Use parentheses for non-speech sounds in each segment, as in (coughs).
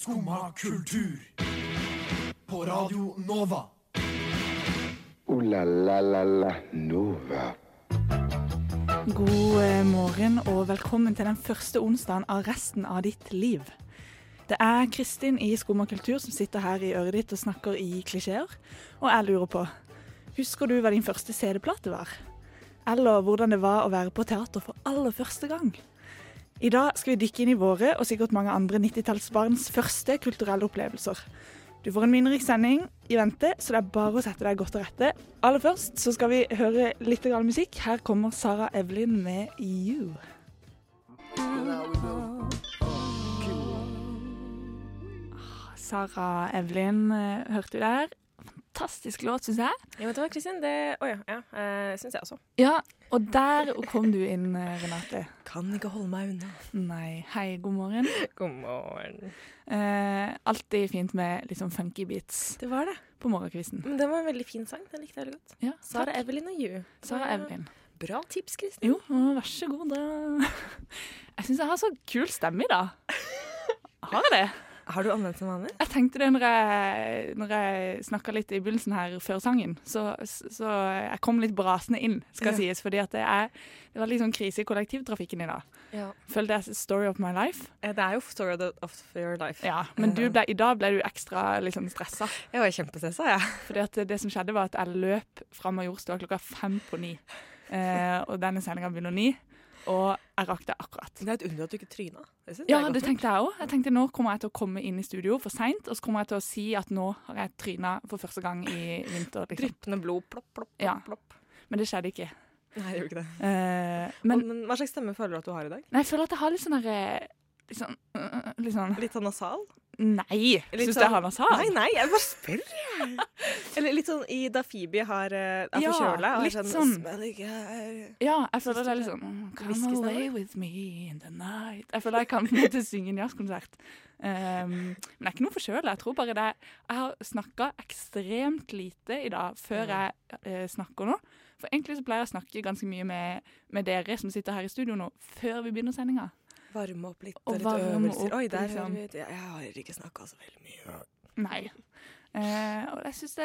Skumma kultur. På Radio Nova. O-la-la-la-la-Nova. God eh, morgen og velkommen til den første onsdagen av resten av ditt liv. Det er Kristin i Skumma kultur som sitter her i øret ditt og snakker i klisjeer. Og jeg lurer på, husker du hva din første CD-plate var? Eller hvordan det var å være på teater for aller første gang? I dag skal vi dykke inn i våre og sikkert mange andre 90-tallsbarns første kulturelle opplevelser. Du får en minnerik sending i vente, så det er bare å sette deg godt til rette. Aller først så skal vi høre litt musikk. Her kommer Sara Evelyn med You. Ah, Sara Evelyn eh, hørte du der. Fantastisk låt, syns jeg. Ja, vet du hva, Kristin? Det oh ja. ja eh, Syns jeg også. Ja, og der kom du inn, Renate. Kan ikke holde meg unna. Nei, hei, god morgen. God morgen. Eh, alltid fint med litt sånn funky beats Det var det. på morgenkvisten. Men det var en veldig fin sang. Den likte jeg veldig godt. Ja, Sara takk. Evelyn og You. Sara Evelyn. Bra tips, Kristin. Jo, vær så god. Da. (laughs) Jeg syns jeg har så kul stemme i dag. Har jeg det? Har du anvendt som vanlig? Jeg tenkte det når jeg, når jeg snakka litt i begynnelsen her før sangen. Så, så jeg kom litt brasende inn, skal Ja. sies. Fordi at det, er, det var litt sånn krise i kollektivtrafikken i dag. Ja. Føler det er story of my life. Ja, Det er jo story of, your life. Ja, Men du ble, i dag ble du ekstra sånn stressa. Jeg var kjempestressa, jeg. (laughs) Fordi at det som skjedde, var at jeg løp fra Majorstua klokka fem på ni. Eh, og denne sendinga begynner ni. Og jeg rakk det akkurat. Det er et under at du ikke tryna. Det Ja, det tenkte jeg òg. Jeg tenkte nå kommer jeg til å komme inn i studio for seint, og så kommer jeg til å si at nå har jeg tryna for første gang i vinter. Liksom. Dryppende blod. Plopp, plopp, plopp. Ja. plopp. Men det skjedde ikke. Nei, det gjorde ikke det. Uh, Men, men men hva slags stemme føler du at du har i dag? nei, jeg føler at jeg har litt sånn derre Litt sånn, øh, litt sånn Litt sånn nasal? Nei! Syns du det er nasal? Nei, nei, jeg bare spør, jeg. (laughs) Eller litt sånn i da Phoebe har, eh, er forkjøla. Ja, litt er sånn. Ja, jeg føler det er litt sånn Come away with me in the night. Jeg føler jeg kan på en måte synge en jazzkonsert. Um, men det er ikke noe forkjøla. Jeg tror bare det Jeg har snakka ekstremt lite i dag før jeg uh, snakker nå. For egentlig så pleier jeg å snakke ganske mye med, med dere som sitter her i studio nå, før vi begynner sendinga. Varme opp litt. Og litt varme øvelser. opp, Oi, der liksom. hører vi Jeg har ikke snakka så veldig mye. Nei. Eh, og jeg syns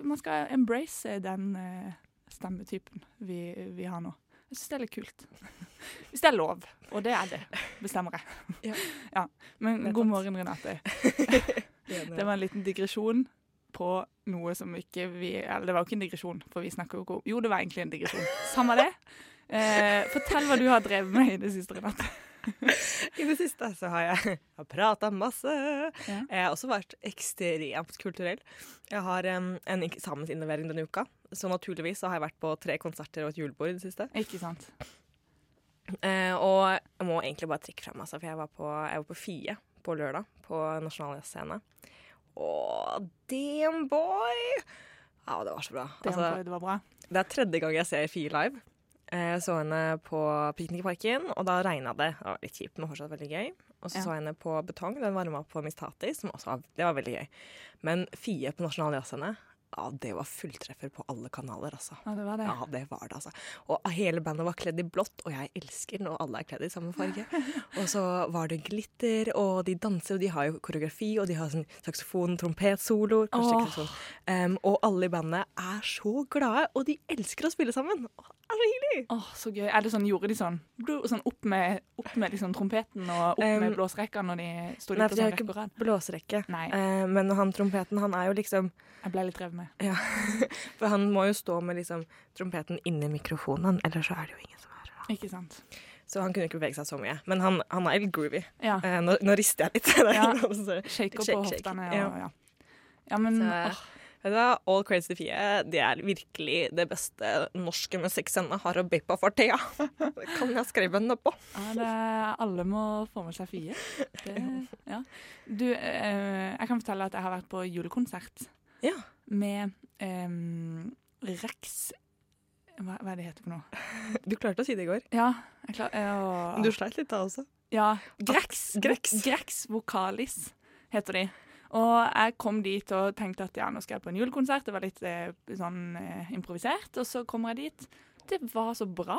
man skal embrace den eh, stemmetypen vi, vi har nå. Jeg syns det er litt kult. (laughs) Hvis det er lov, og det er det, bestemmer jeg. Ja. (laughs) Men Vedtatt. god morgen, Renate. (laughs) Det var en liten digresjon på noe som ikke vi Eller det var jo ikke en digresjon, for vi snakker jo ikke om Jo, det var egentlig en digresjon. Samme det. Eh, fortell hva du har drevet med i det siste, Renate. (laughs) I det siste så har jeg jeg prata masse. Ja. Jeg har også vært ekstremt kulturell. Jeg har um, en eksamensinnlevering denne uka, så naturligvis så har jeg vært på tre konserter og et julebord i det siste. Ikke sant? Uh, og jeg må egentlig bare trekke frem, altså, for jeg var på, jeg var på Fie på lørdag, på Nasjonal Jazzscene. Og damn boy! Ja, det var så bra. Altså, det var bra. Det er tredje gang jeg ser Fie live. Eh, Jeg så henne på Piknikparken, og da regna det. Det var litt kjipt, men fortsatt veldig gøy. Og så Ja. så jeg henne på Betong, den varma opp på Miss Tati, som også var, det var veldig gøy. Men Fie på Nasjonal Jazzscene, ja, det var fulltreffer på alle kanaler, altså. Ja, det var det. Ja, det var det, altså. Og hele bandet var kledd i blått, og jeg elsker når alle er kledd i samme farge. (laughs) Og så var det glitter, og de danser, og de har jo koreografi, og de har sånn saksofon, trompetsoloer. kanskje ikke Åh. sånn. Em, og alle i bandet er så glade, og de elsker å spille sammen. Det er så hyggelig! Åh, så gøy. Er det sånn, Gjorde de sånn, sånn opp med, opp med liksom trompeten og opp Um, med blåserekka når de sto Nei, sånn for på de har ikke rekke blåserekke. Nei, Eh, men han trompeten, han er jo liksom jeg ble litt revet med. Ja. (laughs) For han må jo stå med liksom trompeten inni mikrofonen, ellers så er det jo ingen som hører. da. Ikke sant? Så han kunne ikke bevege seg så mye. Men han, han er litt groovy. Ja. Uh, nå, nå rister jeg litt. (laughs) Er Ja. Shaker Shake, på shake. hoftene. Ja. Og, ja. ja, men Så- åh? All Crazy Fie. Det er virkelig det beste norske musikkscenen har å by på for tida. (laughs) Det kan jeg skrive under på. ja, det, alle må få med seg Fie. Det, (laughs) ja. Du, eh, jeg kan fortelle at jeg har vært på julekonsert Ja. med eh, Rex hva, hva er det heter for noe? Du klarte å si det i går. Ja, jeg klar, eh, du sleit litt da også. Ja, Grex. Grex. Grex Vokalis heter de. Og jeg kom dit og tenkte at ja, nå skal jeg på en julekonsert. Det var litt eh, sånn eh, improvisert. Og så kommer jeg dit. Det var så bra.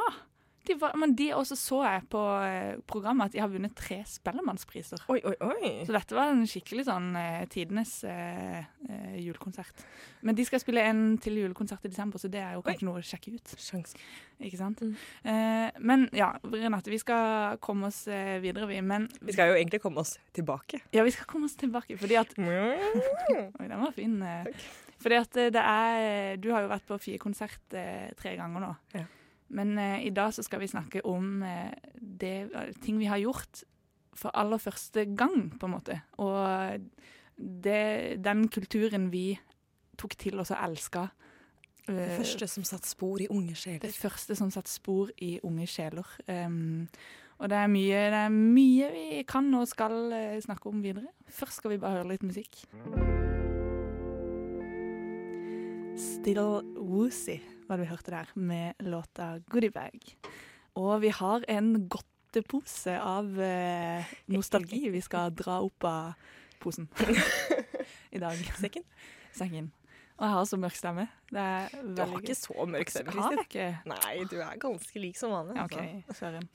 De var, men de også så jeg på eh, programmet at de har vunnet tre Spellemannspriser. Oi, oi, oi. Så dette var en skikkelig sånn eh, tidenes eh, eh, julekonsert. Men de skal spille en til julekonsert i desember, så det er jo kanskje noe å sjekke ut. Sjans. Ikke sant? Mm. Eh, men ja, Renate, vi skal komme oss videre, vi. Men Vi skal jo egentlig komme oss tilbake. ja, vi skal komme oss tilbake, fordi at (laughs) Oi, den var fin. eh. Fordi at det er Du har jo vært på Fie-konsert tre ganger nå. Ja. Men eh, i dag så skal vi snakke om eh, det, eh, ting vi har gjort for aller første gang, på en måte. Og det, den kulturen vi tok til oss og elska. Det eh, første som satte spor i unge det sjeler. første som satte spor i unge sjeler. Um, og det er, mye, det er mye vi kan og skal eh, snakke om videre. Først skal vi bare høre litt musikk. Still Woozy var det vi hørte der, med låta Goodiebag. Og vi har en godtepose av eh, nostalgi vi skal dra opp av posen (laughs) i dag. Sekken? Sekken. Og jeg har så mørk stemme. Det er Du har ikke så mørk stemme, Kristin. Nei, du er ganske lik som vanlig. Altså. OK, søren.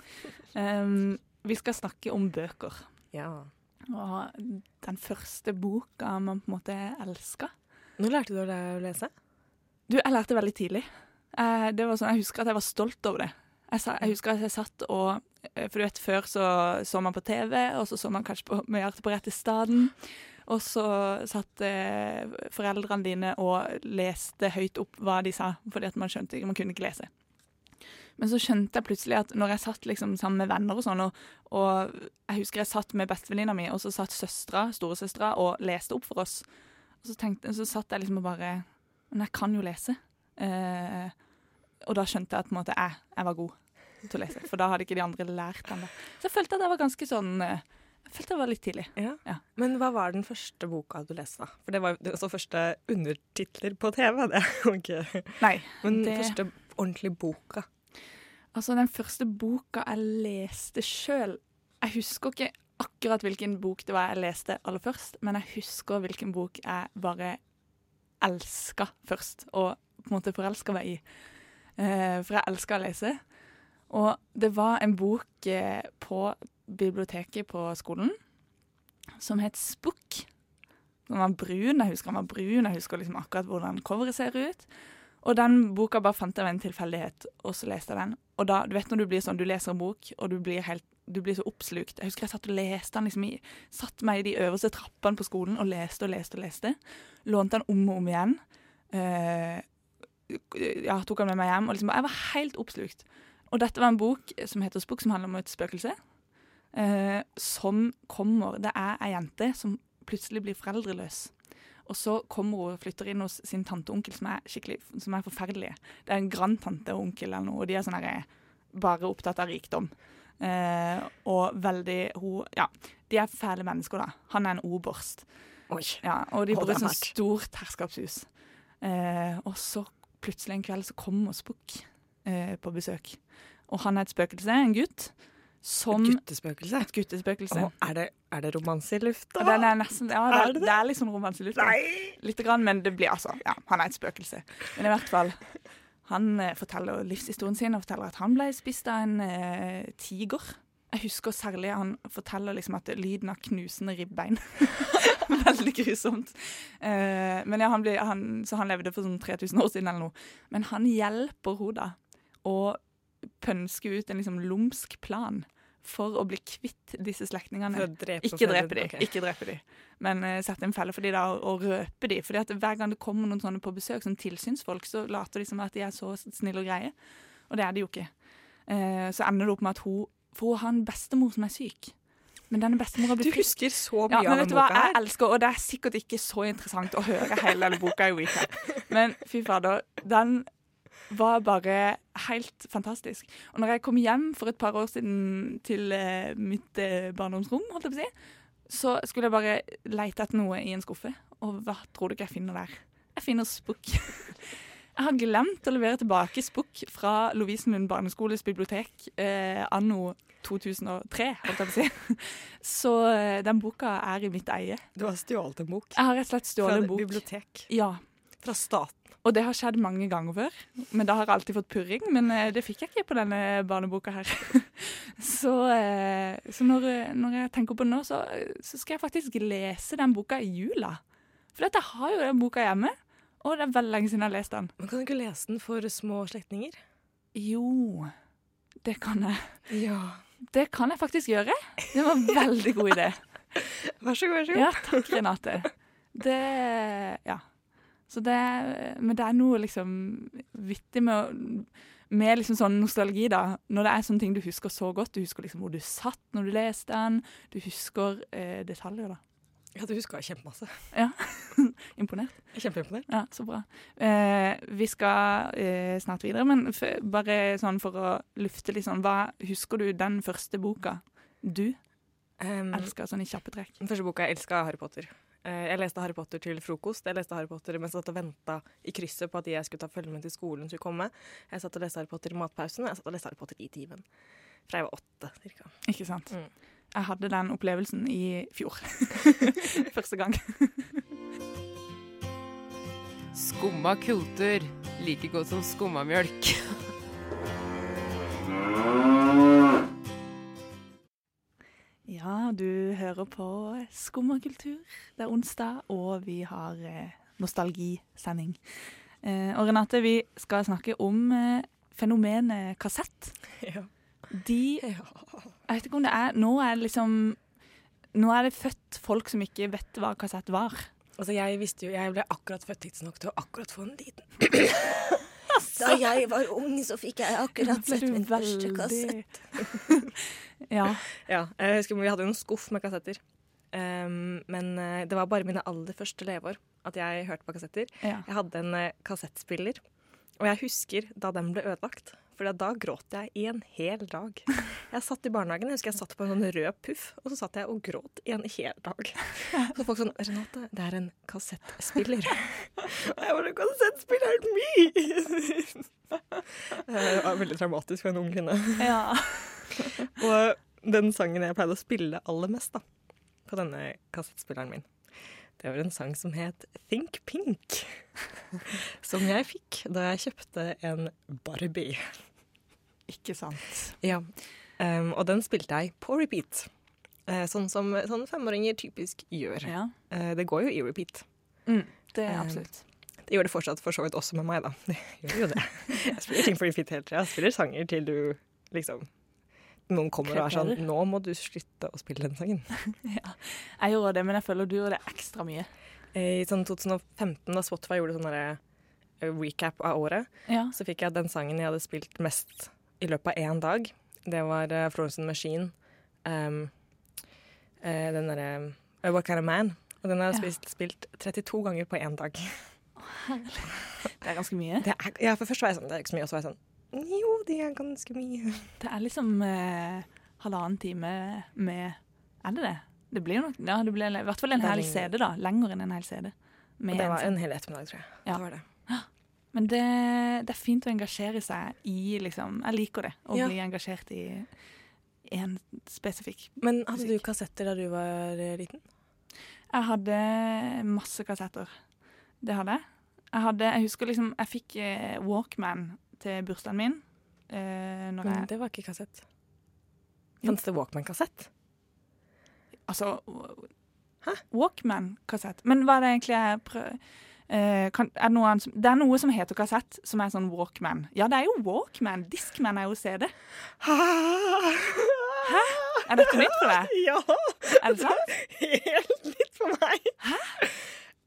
Um, vi skal snakke om bøker. Ja. Og den første boka man på en måte elska. Når lærte du deg å lese? Du, jeg lærte veldig tidlig. Eh, det var sånn, jeg husker at jeg var stolt over det. Jeg, sa, jeg husker at jeg satt og eh, For du vet, før så så man på TV, og så så man kanskje på, med hjertet på rette staden. Og så satt eh, foreldrene dine og leste høyt opp hva de sa, fordi at man skjønte ikke, man kunne ikke lese. Men så skjønte jeg plutselig at når jeg satt liksom sammen med venner og sånn, og, og jeg husker jeg satt med bestevenninna mi, og så satt søstera, storesøstera, og leste opp for oss. Og så, tenkte, så satt jeg liksom og bare Men jeg kan jo lese. Eh, og da skjønte jeg at måte, jeg, jeg var god til å lese, for da hadde ikke de andre lært ennå. Så jeg følte at jeg var ganske sånn eh, Jeg følte jeg var litt tidlig. Ja. Ja. Men hva var den første boka du leste, da? For det var jo også første undertitler på TV. Det (laughs) okay. Nei. Men det- første ordentlige boka. Altså, den første boka jeg leste sjøl Jeg husker ikke akkurat hvilken bok det var jeg leste aller først, men jeg husker hvilken bok jeg bare elska først, og på en måte forelska meg i. Eh, for jeg elska å lese. Og det var en bok eh, på biblioteket på skolen som het Spook. Den var brun, jeg husker den var brun, jeg husker liksom akkurat hvordan coveret ser ut. Og den boka bare fant jeg ved en tilfeldighet, og så leste jeg den. Og da, du vet når du blir sånn, du leser en bok, og du blir, helt, du blir så oppslukt. Jeg husker jeg satt og leste den liksom satt meg i de øverste trappene på skolen og leste og leste og leste. Lånte den om og om igjen. Uh, ja, tok den med meg hjem, og liksom, jeg var helt oppslukt. Og dette var en bok som heter Spukk, som handler om et spøkelse. Uh, som kommer Det er ei jente som plutselig blir foreldreløs. Og så kommer hun og flytter inn hos sin tante og onkel, som er skikkelig, som er forferdelige. Det er en grandtante og onkel eller noe, og de er sånn her, bare opptatt av rikdom. Eh, og veldig hun, Ja, de er fæle mennesker, da. Han er en oberst. Ja, og de bor i sånt stort herskapshus. Eh, og så plutselig en kveld så kommer Spook eh, på besøk. Og han er et spøkelse, en gutt, som Et guttespøkelse? Et guttespøkelse. Oh, er, det, er det romanse i lufta? Og det er nesten, ja, det, Er det det? er sånn romanse i lufta. Litt, grann, men det blir altså Ja, han er et spøkelse. Men i hvert fall. Han eh, forteller livshistorien sin og forteller at han ble spist av en eh, tiger. Jeg husker særlig han forteller liksom at lyden av knusende ribbein. (laughs) Veldig grusomt. Eh, men ja, han ble, han, så han levde for sånn 3000 år siden eller noe. Men han hjelper henne da å pønske ut en liksom lumsk plan for å bli kvitt disse slektningene. Drepe Ikke drepe de, okay. ikke drepe de. Men uh, sette en felle for de da, og, og røpe de. Fordi at hver gang det kommer noen sånne på besøk, som tilsynsfolk, så later de som at de er så snille og greie. Og det er de jo ikke. Uh, så ender det opp med at hun For hun har en bestemor som er syk. Men denne bestemora Du blir frisk. husker så mye Ja, men av vet den du hva, boka jeg elsker, og det er sikkert ikke så interessant å høre hele denne boka i recap, men fy fader, den var bare helt fantastisk. Og når jeg kom hjem for et par år siden til eh, mitt eh, barndomsrom, holdt jeg på å si, så skulle jeg bare leite etter noe i en skuffe, og hva tror du ikke jeg finner der? Jeg finner Spook. (laughs) Jeg har glemt å levere tilbake Spook fra Lovisenlund barneskoles bibliotek eh, anno 2003, holdt jeg på å si. (laughs) Så eh, den boka er i mitt eie. Du har stjålet en bok Jeg har rett og slett stjålet en bok. Fra bibliotek. Ja. Fra staten. Og det har skjedd mange ganger før, men da har jeg alltid fått purring. Men eh, det fikk jeg ikke på denne barneboka her. (laughs) så eh, så når, når jeg tenker på det nå, så, så skal jeg faktisk lese den boka i jula. For jeg har jo den boka hjemme, og det er veldig lenge siden jeg har lest den. Men kan du ikke lese den for små slektninger? Jo, det kan jeg. Ja. Det kan jeg faktisk gjøre. Det var en veldig god idé. (laughs) Vær så god, vær så god. Ja, takk, Renate. Det Ja. Så det Men det er noe liksom vittig med, med liksom sånn nostalgi, da. Når det er sånne ting du husker så godt. Du husker liksom hvor du satt når du leste den. Du husker eh, detaljer, da. Ja, du husker kjempemasse. (laughs) Imponert. Kjempeimponert. Ja, så bra. Eh, vi skal eh, snart videre, men bare sånn for å lufte litt sånn Hva husker du den første boka du Um, elsker, sånn i kjappe trekk? den første boka jeg elska, Harry Potter. Eh, jeg leste Harry Potter til frokost. Jeg leste Harry Potter mens jeg satt og venta i krysset på at jeg skulle ta følge med til skolen, skulle komme. Jeg satt og leste Harry Potter i matpausen, og jeg satt og leste Harry Potter i timen. Fra jeg var åtte, cirka. Ikke sant? Mm. Jeg hadde den opplevelsen i fjor. (laughs) Første gang. Skumma kultur. Like godt som skummamjølk. Ja, hører på Skummakultur. Det er onsdag, og vi har eh, nostalgisending. Eh, og Renate, vi skal snakke om eh, fenomenet kassett. (laughs) Ja. De Jeg vet ikke om det er Nå er det liksom Nå er det født folk som ikke vet hva kassett var. Altså, jeg visste jo Jeg ble akkurat født tidsnok til å akkurat få en liten (coughs) (coughs) Da jeg var ung, så fikk jeg akkurat sett min første kassett. (laughs) ja. Ja, jeg husker Vi hadde jo en skuff med kassetter. Um, men eh, det var bare mine aller første leveår at jeg hørte på kassetter. ja. Jeg hadde en eh, kassettspiller, og jeg husker da den ble ødelagt. For da gråt jeg i en hel dag. Jeg satt i barnehagen, jeg husker jeg satt på en sånn rød puff, og så satt jeg og gråt i en hel dag. Så folk sånn 'Renate, det er en kassettspiller'. Og jeg bare 'Kassettspilleren min!' Det var veldig traumatisk for en ung kvinne. ja. Og den sangen jeg pleide å spille aller mest da, på denne kassettspilleren min, det var en sang som het Think Pink. (laughs) Som jeg fikk da jeg kjøpte en Barbie. Ikke sant. Ja. Um, og den spilte jeg på repeat. Uh, sånn som sånn femåringer typisk gjør. Ja. Uh, det går jo i repeat. Mm, det er Um, absolutt. Det gjør det fortsatt for så vidt også med meg, da. (laughs) Det gjør jo det. Jeg spiller ting på repeat hele tida. Jeg spiller sanger til du liksom Noen kommer og er sånn 'Nå må du slutte å spille den sangen'. (laughs) Jeg gjorde det, men jeg føler du gjorde det ekstra mye. I sånn 2015, da Spotify gjorde sånn eh, recap av året, Ja. så fikk jeg den sangen jeg hadde spilt mest i løpet av én dag. Det var uh, Florence Machine. Um, uh, den derre uh, What Kind of Man. Og den har jeg Ja. spilt, spilt 32 ganger på én dag. Det er ganske mye. Det er, ja, for først var jeg sånn Det er ikke så mye, og så var jeg sånn Jo, det er ganske mye. Det er liksom eh, halvannen time med Er det det? Det blir nok Ja, det blir i hvert fall en hel. CD, da. Lenger enn en hel CD. Det var en hel ettermiddag, tror jeg. Ja. Det var det. Men det, det er fint å engasjere seg i liksom Jeg liker det. Å Ja. bli engasjert i en spesifikk Men hadde du kassetter da du var eh, liten? Jeg hadde masse kassetter. Det hadde jeg. Jeg, hadde, jeg husker liksom Jeg fikk eh, Walkman til bursdagen min. Eh, Men jeg det var ikke kassett. Fantes det Walkman-kassett? Altså Walkman-kassett. Men hva er det egentlig jeg prøver Uh, kan, er det, noe det er noe som heter kassett, som er sånn Walkman. Ja, det er jo Walkman. Discman er jo CD. Hæ? Er dette nytt for deg? Ja! Er det sant? (laughs) Helt nytt for meg. Hæ?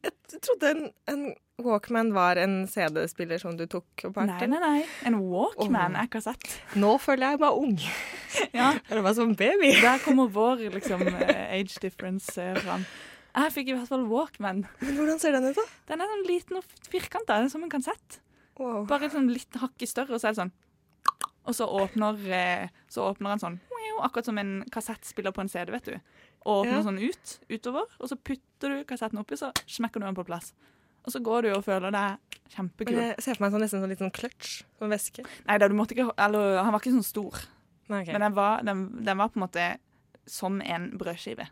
Jeg trodde en, en Walkman var en CD-spiller som du tok opp Nei, nei, nei. En Walkman er kassett. Nå føler jeg meg ung. (laughs) Ja, Det var som baby. Der kommer vår liksom, eh, age difference eh, fram. Jeg fikk i hvert fall Walkman. Men hvordan ser den ut, da? Den er sånn liten og firkanta, som en kassett. Wow. Bare sånn litt hakket større, og så er det sånn Og så åpner, eh, så åpner han sånn Akkurat som en kassettspiller på en CD, vet du. Og åpner Ja. sånn ut, utover, og så putter du kassetten oppi, så smekker du den på plass. Og så går du og føler deg Men kjempekul. jeg ser for meg sånn, nesten sånn liten clutch. Sånn væske. Nei da, du måtte ikke Eller han var ikke sånn stor, Nei, okay. men den var, den, den var på en måte som en brødskive.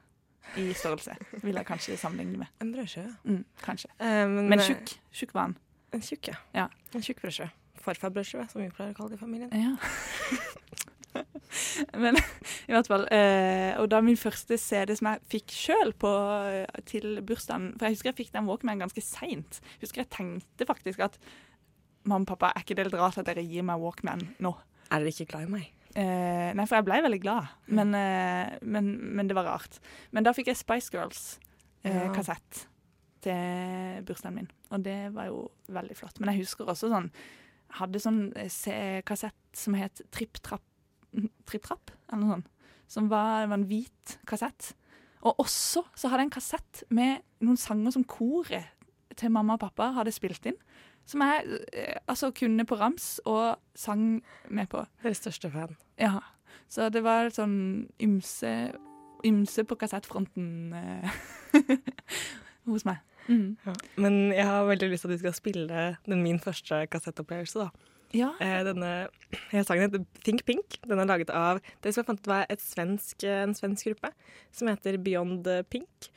i størrelse, vil jeg kanskje sammenligne med. En brødskive. Mm, kanskje. Eh, Men tjukk. Tjukk var han. En tjukk, ja. Ja. En tjukk brødskive. Farfarbrødskive, som vi pleier å kalle det i familien. Ja. (laughs) (laughs) Men i hvert fall eh, Og da min første CD som jeg fikk sjøl til bursdagen For jeg husker jeg fikk den Walkman ganske seint. Husker jeg tenkte faktisk at mamma og pappa, er ikke det litt rart at dere gir meg Walkman nå? Er dere ikke glad i meg? Eh, nei, for jeg ble veldig glad, men, eh, men, men det var rart. Men da fikk jeg Spice Girls-kassett til bursdagen min, og det var jo veldig flott. Men jeg husker også sånn hadde sånn eh, kassett som het Tripp Trapp (laughs) Tripp Trapp, eller noe sånt. Som var, var en hvit kassett. Og også så hadde jeg en kassett med noen sanger som koret til mamma og pappa hadde spilt inn. Som jeg eh, altså kunne på rams og sang med på. Deres største fan. Ja. Så det var sånn ymse, ymse på kassettfronten eh, (laughs) hos meg. Mm. Men jeg har veldig lyst til at du skal spille den min første kassettopplevelse, da. Ja. Eh, denne sangen heter Think Pink. Den er laget av det som jeg fant ut var et svensk, en svensk gruppe som heter Beyond Pink.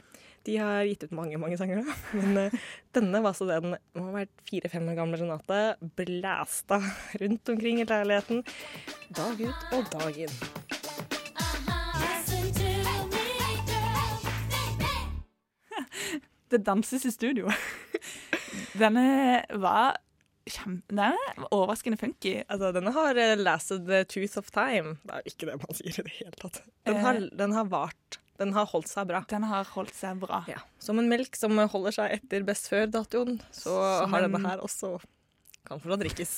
De har gitt ut mange mange sanger, da. (laughs) men eh, denne var så den må ha vært fire-fem år gamle Renate. Blæsta rundt omkring i leiligheten dag ut og dag inn. (laughs) Det danses i studio. (laughs) Denne var er overraskende funky. Altså, denne har eh, lasted the tooth of time. Det er jo ikke det man sier i det hele tatt. Den har, den har vart. Den har holdt seg bra. Den har holdt seg bra. Ja. Som en melk som holder seg etter best før-datoen, så Som har denne her også kan få drikkes.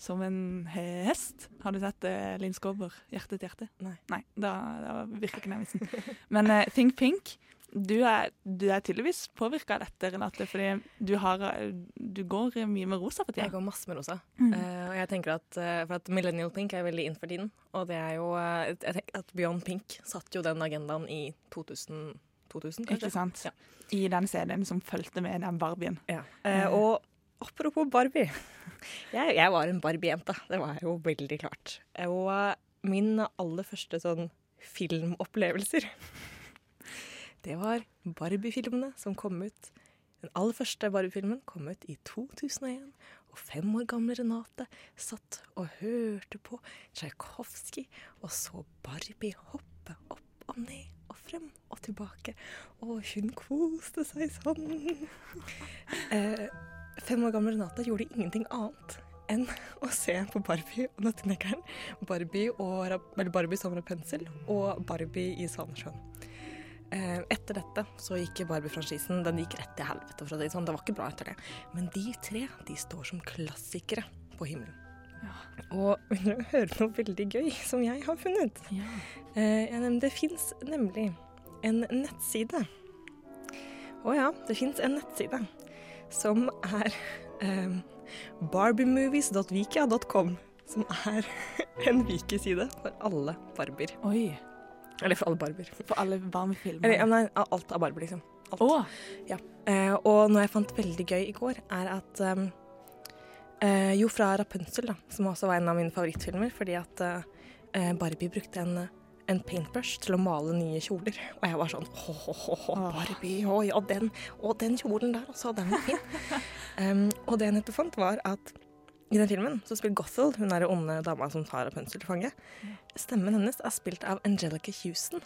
Som en hest. Har du sett uh, Linn Skåber, 'Hjerte til hjerte'? Nei. Nei, da, da virker ikke den vitsen. Men uh, Think Pink, du er, du er tydeligvis påvirka av dette, Renate, fordi du, har, du går mye med rosa for Jeg går masse med rosa. Mm. Uh, og jeg tenker at, eh, for at Millennial Pink er veldig inn for tiden. Og det er jo eh, jeg tenker at Beyond Pink satte jo den agendaen i 2000, 2000 kanskje? Ikke sant? Ja. I den CD-en som fulgte med den Barbien. Ja. Uh, og apropos Barbie. Jeg, jeg var en Barbie-jente. Det var jo veldig klart. Og min aller første sånn filmopplevelser Det var Barbie-filmene som kom ut. Den aller første Barbie-filmen kom ut i 2001. Og fem år gamle Renate satt og hørte på Tsjajkovskij og så Barbie hoppe opp og ned og frem og tilbake. Og hun koste seg sånn. Eh, fem år gamle Renate gjorde ingenting annet enn å se på Barbie og Nøtteknekkeren, Barbie, og, Barbie som Rapunzel og Barbie i Svanesjøen. Eh, etter dette så gikk Barbie-franchisen den gikk rett til helvete. for å si sånn. Det var ikke bra etter det. Men de tre de står som klassikere på himmelen. Og vil du høre noe veldig gøy som jeg har funnet? Ja. Eh, det fins nemlig en nettside. Å ja, det fins en nettside som er um, barbiemovies.vikia.com. Som er (laughs) en vikeside for alle barbier. Oi. Eller for alle barbier. For alle barbefilmer. Eller ja, nei, alt av barber, liksom. Alt. Å, Eh, og noe jeg fant veldig gøy i går, er at um, eh, Jo, fra Rapunzel, da, som også var en av mine favorittfilmer, fordi at eh, Barbie brukte en, en paintbrush til å male nye kjoler. (laughs) Og jeg var sånn Å, Barbie, å ja, den, å, den kjolen der, altså, den var fin. um, (laughs) og det jeg nettopp fant, var at i den filmen så spiller Gothel, hun er den onde dama som tar Rapunzel til fange. Stemmen hennes er spilt av Angelica Houston.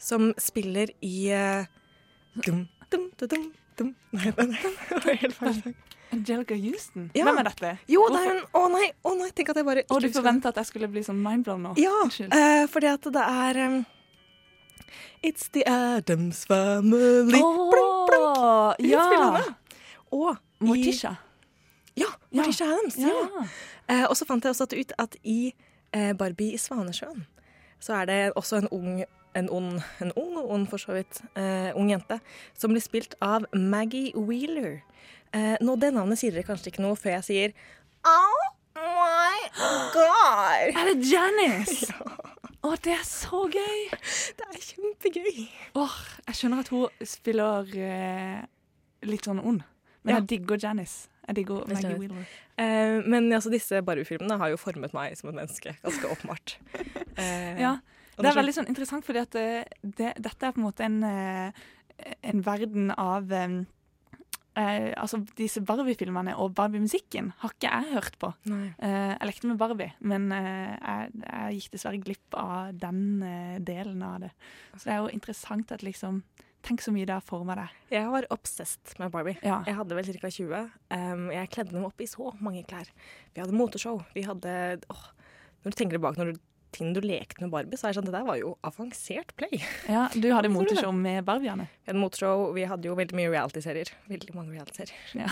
Som spiller i uh, dum, dum, dum, dum. Nei, (laughs) det var helt feil sang. Angelica Houston. Ja. Hvem er dette? Jo, det er hun! Å nei, å nei, tenk at jeg bare Å, du forventa at jeg skulle bli sånn mindblown nå? Ja, eh, fordi at det er um, It's the Adams Family. Å, Hun ja! spiller henne. Og Morticia. Ja, Morticia Adams. Ja. Ja. Eh, og så fant jeg også ut at i eh, Barbie i Svanesjøen så er det også en ung en ond, en ung og ond for så vidt, eh, ung jente, som blir spilt av Maggie Wheeler. Eh, nå, Det navnet sier dere kanskje ikke noe før jeg sier Oh my god! Er det Janice? (laughs) Å, det er så gøy! Det er kjempegøy. Åh, jeg skjønner at hun spiller eh, litt sånn ond, men Ja. jeg digger Janice. Jeg digger Maggie. Wheeler. Eh, men altså, disse Barbie-filmene har jo formet meg som et menneske, ganske åpenbart. (laughs) Eh, Ja, Det er veldig sånn interessant, fordi at det, det, dette er på en måte en, eh, en verden av um, eh, Altså disse Barbie-filmene og Barbie-musikken har ikke jeg hørt på. Eh, jeg lekte med Barbie, men eh, jeg, jeg gikk dessverre glipp av den eh, delen av det. Så det er jo interessant at liksom Tenk så mye det har forma deg. Jeg var obsessed med Barbie. Ja. Jeg hadde vel ca. 20. Um, jeg kledde dem opp i så mange klær. Vi hadde moteshow. Vi hadde åh, Når du tenker tilbake når du, ting du lekte med Barbie, så er det sånn det der var jo avansert play. ja, du hadde moteshow med Barbiene. Vi hadde moteshow, vi hadde jo veldig mye reality-serier. Veldig mange reality-serier.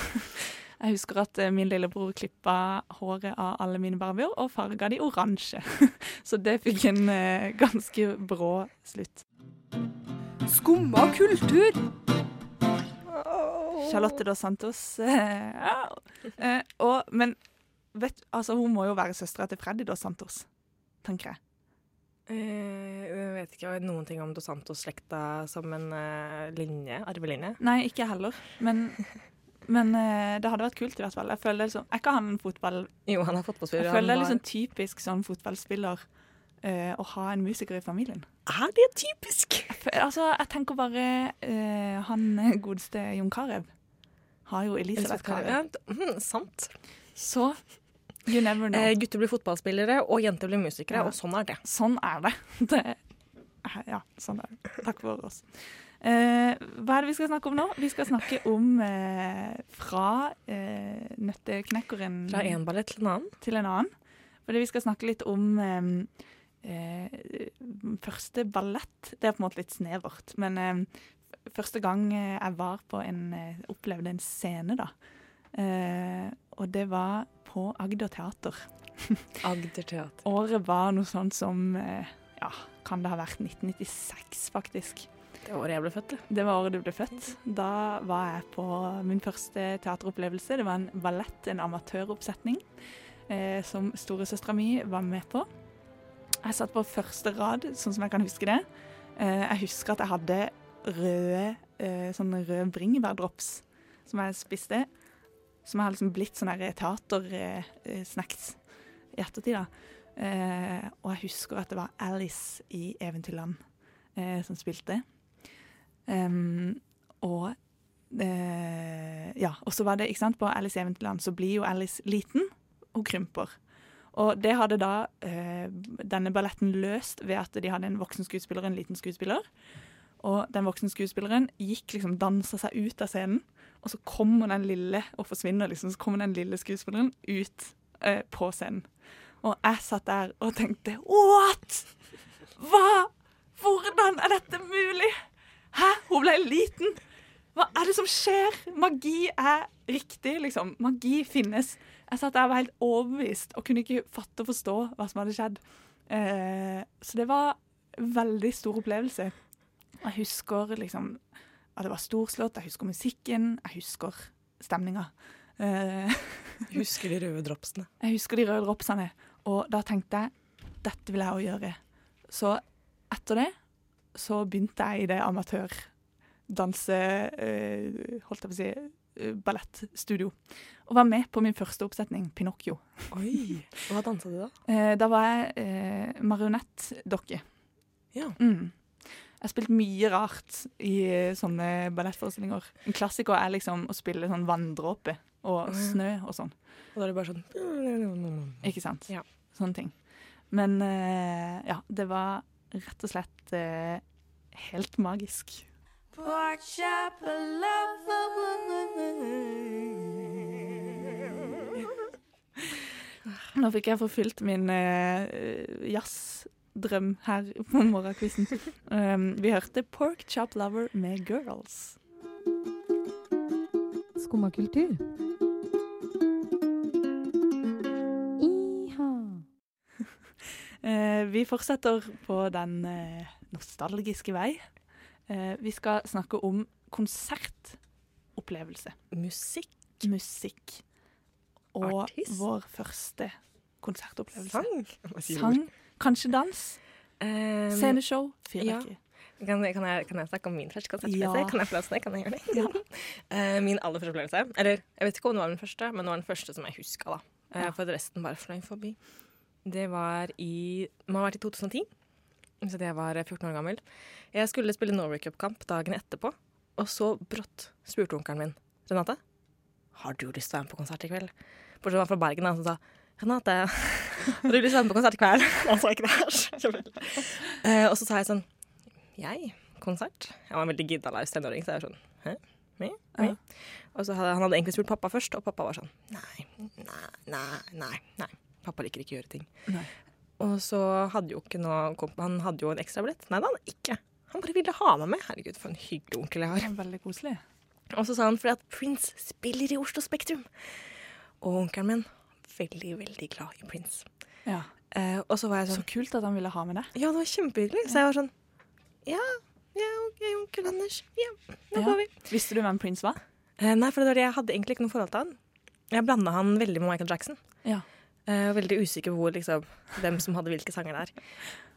Jeg husker at eh, min lillebror klippa håret av alle mine barbier og farga de oransje. (laughs) Så det fikk en eh, ganske brå slutt. Skumma kultur. Charlotte dos Santos (laughs) eh, eh, og, Men vet, altså, hun må jo være søstera til Freddy dos Santos, tenker jeg. Eh, jeg vet ikke noen ting om Dos Santos-slekta som en linje, arvelinje. Nei, ikke jeg heller. Men, (laughs) men det hadde vært kult, i hvert fall. Jeg føler er liksom, Er ikke han en fotball... Jo, han er fotballspiller. Jeg føler det er liksom typisk sånn fotballspiller eh, å ha en musiker i familien. Er det typisk? Altså, jeg tenker bare eh, Han godeste Jon Carew har jo Elisabeth Carew. Mm, sant. Så you never know. Eh, gutter blir fotballspillere, og jenter blir musikere, Ja. og sånn er det. Sånn er det. (laughs) det. Ja, sånn er det. Takk for oss. Eh, hva er det vi skal snakke om nå? Vi skal snakke om eh, fra eh, nøtteknekkeren Fra én ballett til en annen. til en annen. Fordi vi skal snakke litt om eh, første ballett. Det er på en måte litt snevert. Men eh, første gang eh, jeg var på en eh, opplevde en scene, da. Eh, og det var på Agder Teater. (laughs) Agder Teater. Året var noe sånt som eh, Ja, kan det ha vært 1996, faktisk. Det året jeg ble født, det. Det var året du ble født. Da var jeg på min første teateropplevelse. Det var en ballett, en amatøroppsetning, eh, som storesøstera mi var med på. Jeg satt på første rad, sånn som jeg kan huske det. Eh, jeg husker at jeg hadde røde, sånn rød bringebærdrops som jeg spiste. Som har liksom blitt sånn teatersnacks i ettertid. da. Eh, og jeg husker at det var Alice i Eventyrland eh, som spilte. Og eh, ja, og så var det, ikke sant, på Alice i Eventyrland så blir jo Alice liten og krymper. Og det hadde da eh, denne balletten løst ved at de hadde en voksen skuespiller og en liten skuespiller. Og den voksne skuespilleren gikk liksom, dansa seg ut av scenen, og så kommer den lille og forsvinner liksom, så kommer den lille skuespilleren ut eh, på scenen. Og jeg satt der og tenkte What?! Hva? Hvordan er dette mulig? Hæ? Hun ble liten! Hva er det som skjer? Magi er riktig, liksom. Magi finnes. Jeg satt der og var helt overbevist og kunne ikke fatte og forstå hva som hadde skjedd. Eh, så det var en veldig stor opplevelse. Jeg husker liksom at det var storslått, jeg husker musikken, jeg husker stemninga. Eh, (laughs) Husker de røde dropsene. jeg husker de røde dropsene, og da tenkte jeg dette vil jeg òg gjøre. Så etter det så begynte jeg i det amatørdanse... eh, holdt jeg på å si ballettstudio. Og var med på min første oppsetning, Pinocchio. Oi. Hva dansa du da? (laughs) Eh, da var jeg eh, marionettdokke. Ja. Mm. Jeg har spilt mye rart i eh, sånne ballettforestillinger. En klassiker er liksom å spille sånn vanndråpe og snø og sånn. Og da er det bare sånn Ikke sant? Ja. Sånne ting. Men eh, ja, det var rett og slett eh, helt magisk. Nå fikk jeg forfylt min eh, jazzdrøm her på morgenkvisten. (laughs) Um, vi hørte Pork Chop Lover med Girls. Skumma kultur. Iha. (laughs) Eh, vi fortsetter på den uh, nostalgiske vei. Eh, vi skal snakke om konsertopplevelse. Musikk. Musikk. Og Artist. vår første konsertopplevelse. Sang. Sang, kanskje dans, Um, sceneshow, fyrverkeri. Kan, kan, jeg, kan jeg snakke om min første konsertopplevelse? Ja. Kan jeg få lov til det? Kan jeg gjøre det? (laughs) Eh, min aller første opplevelse. Eller jeg vet ikke om det var den første, men det var den første som jeg huska. da. Ja. For resten bare fløy forbi. Det var i Må ha vært i 2010. Så jeg var 14 år gammel. Jeg skulle spille Norway Cup-kamp dagen etterpå, og så brått spurte onkelen min Renate, har du lyst til å være med på konsert i kveld? Bortsett fra han fra Bergen, da, som sa Renate, (laughs) har du lyst til å være med på konsert i kveld? (laughs) Han sa ikke det her. Eh, og så sa jeg sånn Jeg? Konsert? Jeg var en veldig giddalaus tenåring, så jeg var sånn Hæ? Me? Me? Og så hadde han hadde egentlig spurt pappa først, og pappa var sånn Nei, nei, nei, nei. nei. Pappa liker ikke å gjøre ting. Nei. Og så hadde jo ikke noe Han hadde jo en ekstrabillett. Nei, det hadde han ikke. Han bare ville ha meg med. Herregud, for en hyggelig onkel jeg har. Er veldig koselig. Og så sa han fordi at Prince spiller i Oslo Spektrum. Og onkelen min veldig, veldig glad i Prince. Ja. Eh, og så var jeg sånn Så kult at han ville ha med deg. Ja, det var kjempehyggelig. Så jeg var sånn Ja, ja, ok, onkel Anders. Ja, nå Ja. går vi. Visste du hvem Prince var? Eh, nei, for det var det jeg hadde egentlig ikke noe forhold til han. Jeg blanda han veldig med Michael Jackson. Ja. Og veldig usikker på hvor, liksom, hvem som hadde hvilke sanger der.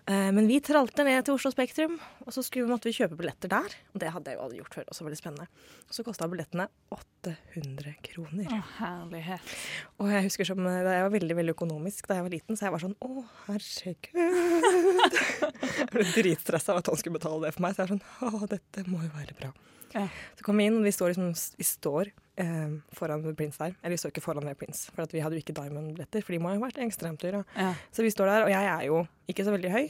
Eh, men vi tralte ned til Oslo Spektrum, og så skulle, måtte vi kjøpe billetter der. Og det hadde jeg jo aldri gjort før. Også veldig spennende. Og så kosta billettene 800 kroner. Å, herlighet. Og jeg husker som eh, da jeg var veldig veldig økonomisk da jeg var liten, så jeg var sånn Å, herregud. jeg ble dritstressa av at han skulle betale det for meg. Så jeg var sånn Å, dette må jo være bra. Ja. Så kom vi inn, og vi står, liksom, vi står eh, foran Prince der. Eller vi står ikke foran ved Prince, for at vi hadde jo ikke Diamond-billetter, for de må ha vært ekstremt dyre. Ja. Så vi står der, og jeg er jo ikke så veldig høy,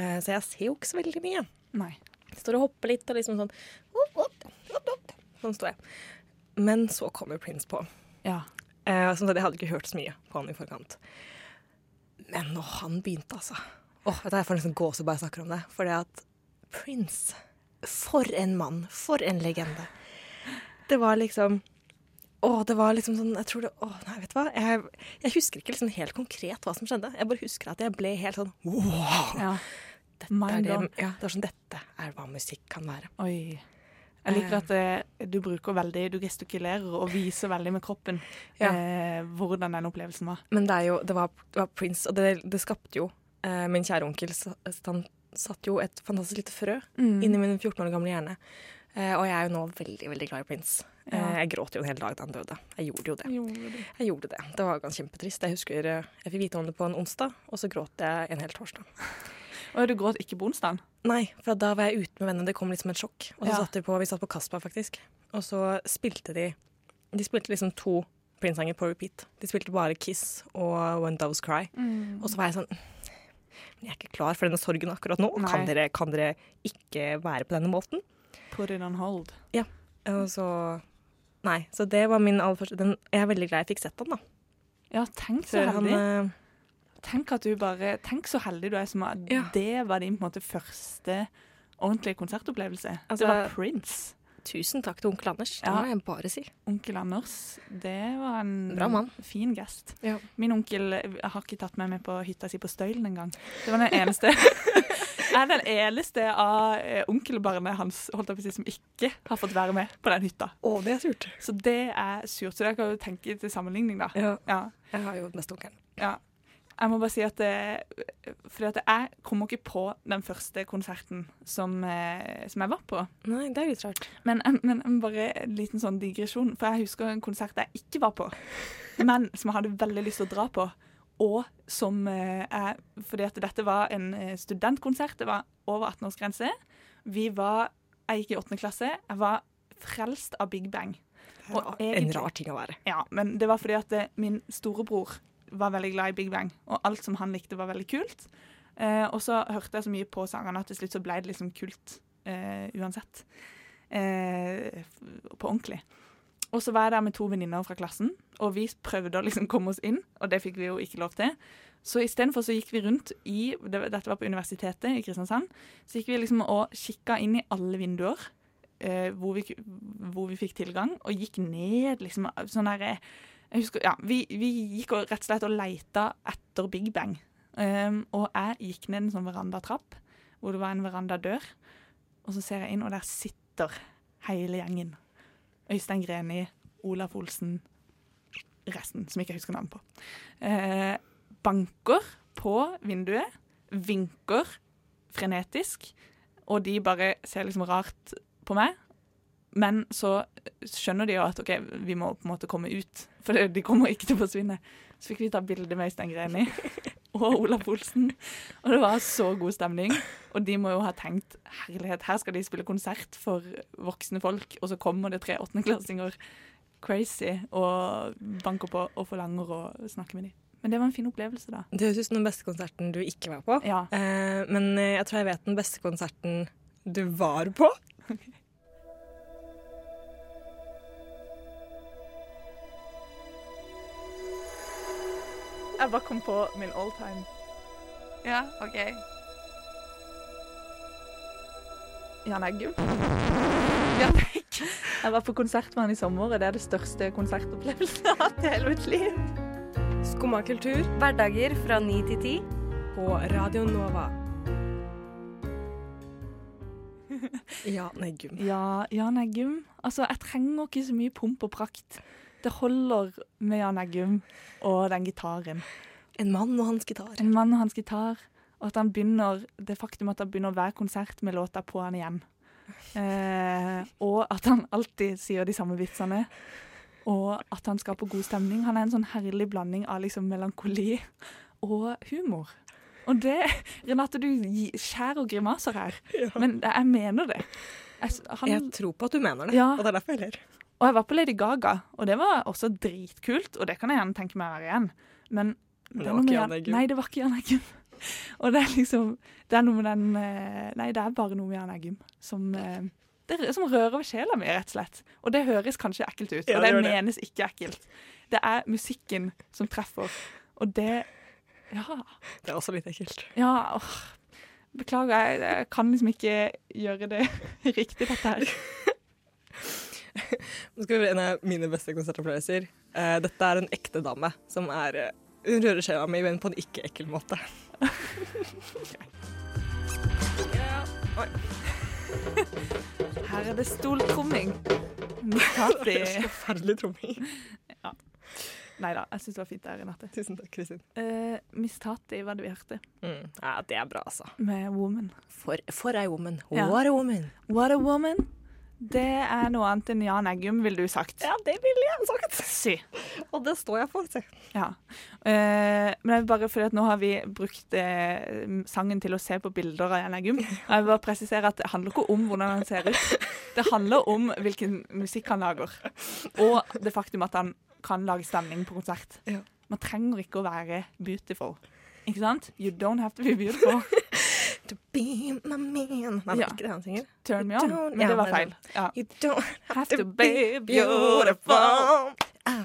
eh, så jeg ser jo ikke så veldig mye. Nei. Jeg står og hopper litt og liksom sånn opp, opp, opp, opp. Sånn står jeg. Men så kommer Prince på. Ja. Eh, som sagt, jeg hadde ikke hørt så mye på han i forkant. Men når han begynte, altså Åh, vet du, Jeg får nesten gåsehud bare jeg snakker om det. For det at Prince For en mann. For en legende. Det var liksom Å, det var liksom sånn Jeg tror det Å, nei, vet du hva. Jeg, jeg husker ikke liksom helt konkret hva som skjedde. Jeg bare husker at jeg ble helt sånn wow. ja. Dette er det, ja, det var sånn Dette er hva musikk kan være. Oi. Jeg liker at eh, du bruker veldig Du gestikulerer og viser veldig med kroppen Ja. eh, hvordan den opplevelsen var. Men det, er jo, det, var, det var Prince, og det, det skapte jo eh, Min kjære onkel han satt jo et fantastisk lite frø Mm. inni min 14 år gamle hjerne. Eh, og jeg er jo nå veldig veldig glad i Prince. Eh, Ja. jeg gråt jo en hel dag da han døde. Jeg gjorde jo det. Gjorde? Jeg gjorde det. Det var ganske kjempetrist. Jeg husker eh, jeg fikk vite om det på en onsdag, og så gråt jeg en hel torsdag. (laughs) Og du gråt ikke på onsdagen? Nei, for da var jeg ute med vennene. Det kom litt som et sjokk. Og så Ja. satt vi på, vi satt på Kasper, faktisk. Og så spilte de De spilte liksom to Prince-sanger på repeat. De spilte bare Kiss og When Doves Cry. Mm. Og så var jeg sånn Men jeg er ikke klar for denne sorgen akkurat nå. Kan dere, kan dere ikke være på denne måten? Put it on hold. Og så Nei. Så det var min aller første den, Jeg er veldig glad jeg fikk sett den, da. Ja, tenk så Før han heldig. eh, Tenk at du bare Tenk så heldig du er som at Ja. det var din på en måte første ordentlige konsertopplevelse. Altså- det var Prince. Tusen takk til onkel Anders. Det må jeg bare si. Onkel Anders. Det var en fin gest. Ja. Min onkel har ikke tatt meg med på hytta si på Støylen engang. Det var den eneste Jeg (laughs) (laughs) er den eneste av eh, onkelbarnet hans holdt jeg på å si, som ikke har fått være med på den hytta. Å, det er surt. Så det er surt. Så det kan du tenke til sammenligning, da. Ja. Ja. Jeg har jo mest onkelen. Ja. Jeg må bare si at det, fordi at jeg kom ikke på den første konserten som, eh, som jeg var på. Nei, det er litt rart. Men, men, men bare en liten sånn digresjon. For jeg husker en konsert jeg ikke var på, (laughs) men som jeg hadde veldig lyst til å dra på. Og som eh, er Fordi at dette var en eh, studentkonsert. Det var over 18-årsgrense. Vi var Jeg gikk i åttende klasse. Jeg var frelst av Big Bang. Og en egentlig- rar ting å være. Ja, men det var fordi at eh, min storebror var veldig glad i Big Bang, og alt som han likte, var veldig kult. Eh, og så hørte jeg så mye på sangene at til slutt så ble det liksom kult eh, uansett. Eh, på ordentlig. Og så var jeg der med to venninner fra klassen, og vi prøvde å liksom komme oss inn, og det fikk vi jo ikke lov til. Så istedenfor så gikk vi rundt i Dette var på Universitetet i Kristiansand. Så gikk vi liksom og kikka inn i alle vinduer eh, hvor, vi, hvor vi fikk tilgang, og gikk ned liksom sånn der eh, jeg husker, ja, vi, vi gikk og rett og slett og leita etter Big Bang. Um, og jeg gikk ned en sånn verandatrapp, hvor det var en verandadør. Og så ser jeg inn, og der sitter hele gjengen. Øystein Greni, Olaf Olsen, resten, som jeg ikke husker navnet på. Uh, banker på vinduet, vinker frenetisk, og de bare ser liksom rart på meg. Men så skjønner de jo at OK, vi må på en måte komme ut, for (laughs) de kommer ikke til å forsvinne. Så fikk vi ta bilde med Øystein Greni (laughs) og Olaf Olsen, og det var så god stemning. Og de må jo ha tenkt herlighet, her skal de spille konsert for voksne folk, og så kommer det tre åttendeklassinger crazy og banker på og forlanger å snakke med dem. Men det var en fin opplevelse, da. Det høres ut som den beste konserten du ikke var på. Ja. Eh, men eh, jeg tror jeg vet den beste konserten du var på. (laughs) Jeg bare kom på min all time. Ja, OK. Jan Eggum. Jan Eggum. Jeg var på konsert med han i sommer, og det er det største konsertopplevelsen jeg har hatt i hele mitt liv. Skumma kultur Hverdager fra 9 til 10. på Radio Nova. Jan (laughs) Eggum. Ja, Jan Eggum. Altså, jeg trenger ikke så mye pomp og prakt. Det holder med Jan Eggum og den gitaren. En mann og hans gitar. En mann og hans gitar, og at han begynner, det faktum at han begynner hver konsert med låta på han igjen. Eh, og at han alltid sier de samme vitsene. Og at han skaper god stemning. Han er en sånn herlig blanding av liksom melankoli og humor. Og det Renate, du skjærer grimaser her, men jeg mener det. Jeg, han, Jeg tror på at du mener det, Ja. og det er derfor jeg ler. Og jeg var på Lady Gaga, og det var også dritkult, og det kan jeg gjerne tenke meg å være igjen. Men, det, det var ikke Jan Eggum. Nei, det var ikke Jan Eggum. (laughs) Og det er liksom Det er noe med den eh, Nei, det er bare noe med Jan Eggum som eh, det, som rører ved sjela mi, rett og slett. Og det høres kanskje ekkelt ut, Ja, og det det. menes ikke ekkelt. Det er musikken som treffer, og det Ja. Det er også litt ekkelt. Ja, åh. Beklager, jeg, jeg kan liksom ikke gjøre det (laughs) riktig, dette her. (laughs) Nå skal vi bli en av mine beste konsertopplevelser. Eh, dette er en ekte dame som er eh, Hun rører sjela mi, men på en ikke-ekkel måte. Her er det stoltromming. Forferdelig tromming. Nei da, jeg syns det var fint der, Renate. Tusen takk, Kristin. Uh, Miss Tati var det vi hørte, Mm. Ja, det er bra, altså. med Woman. For, for ei woman. Ja. A woman. What a woman. Det er noe annet enn Jan Eggum, ville du sagt. Ja, det ville jeg sagt. Si. Og det står jeg for. Si. Ja. Eh, men jeg vil bare fordi at nå har vi brukt eh, sangen til å se på bilder av Jan Eggum. Og jeg vil bare presisere at det handler ikke om hvordan han ser ut. Det handler om hvilken musikk han lager. Og det faktum at han kan lage stemning på konsert. Ja. Man trenger ikke å være beautiful. Ikke sant? You don't have to be beautiful. To be my man. Nei, det Ja. ikke det han synger. Turn me on. Men ja, det var feil. Ja. You don't Have to to be be beautiful ah,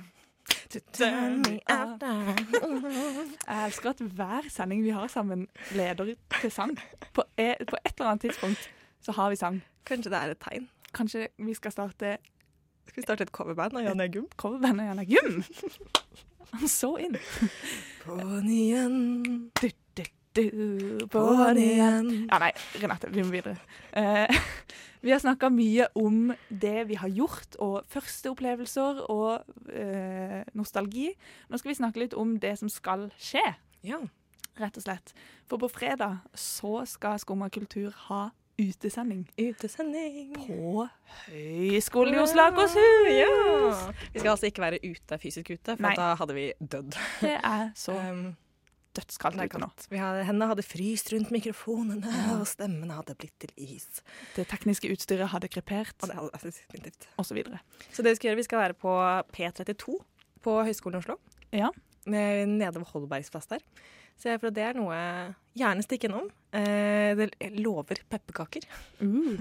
to turn me out. (laughs) Jeg elsker at hver sending vi har sammen, leder til sang. På e på et eller annet tidspunkt så har vi sang. Kanskje det er et tegn. Kanskje vi skal starte Skal vi starte et coverband av Jan Eggum? coverband av Jan Eggum? (laughs) I'm so in. På'n igjen, Du, du, du, på'n igjen. Ja, nei, Renate, vi må videre. Eh, (laughs) vi har snakka mye om det vi har gjort, og første opplevelser og eh, nostalgi. Nå skal vi snakke litt om det som skal skje. Ja. rett og slett. For på fredag så skal Skumma kultur ha utesending Utesending. på Høgskolen i Oslo Akershus. Ja. Vi skal altså ikke være ute, fysisk ute, for Nei. da hadde vi dødd. Det er så (laughs) Um, dødskaldt ute nå. Vi hadde, hendene hadde fryst rundt mikrofonene, Ja. og stemmene hadde blitt til is. Det tekniske utstyret hadde krepert, Og det hadde og så videre. Så det vi skal gjøre, vi skal være på P32 på Høgskolen i Oslo. Ja. Nede ved Holbergs plass der. Så jeg, for det er noe Gjerne stikk innom. Eh, det lover pepperkaker. Uh.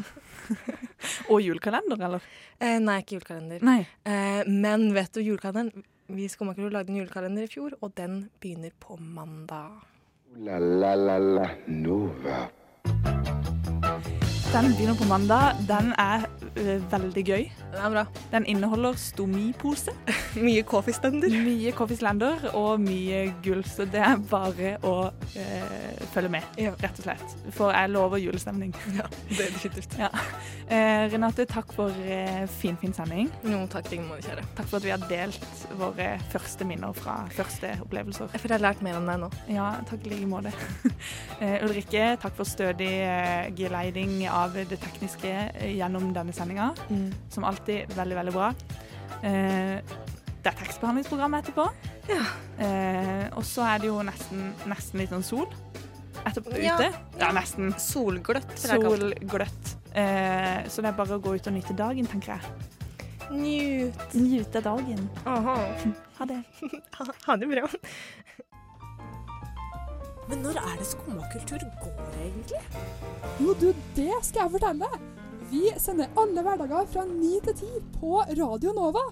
(laughs) og julekalender, eller? Eh, nei, ikke julekalender. Nei. Eh, men vet du julekalenderen? Vi i Skummakultur lagde en julekalender i fjor, og den begynner på mandag. La la la la Nova. Den begynner på mandag. Den er veldig gøy. Den er bra. Den inneholder stomipose, Mye (laughs) coffee-stender. mye Coffee og mye gull, så det er bare å eh, følge med, Ja. rett og slett. For jeg lover julestemning. (laughs) ja, det er definitivt. Ja. Eh, Renate, takk for eh, fin, fin sending. Jo, takk like måte, kjære. Takk for at vi har delt våre første minner fra første opplevelser. Jeg føler jeg har lært mer om deg nå. Ja, takk i like måte. (laughs) Eh, Ulrikke, takk for stødig eh, geleiting av det tekniske eh, gjennom denne sendinga. Som alltid veldig, veldig bra. Eh, det er tekstbehandlingsprogram etterpå. Ja. Eh, og så er det jo nesten, nesten litt sånn sol etterpå Ja, ute. Er nesten Solgløtt. solgløtt. Eh, så det er bare å gå ut og nyte dagen, tenker jeg. Njut. Nyte dagen. Aha. (laughs) Ha det. Ha, (laughs) ha det bra. Men når er det skummakultur går, egentlig? Jo, du, det skal jeg fortelle deg. Vi sender alle hverdager fra 9 til 10 på Radio Nova.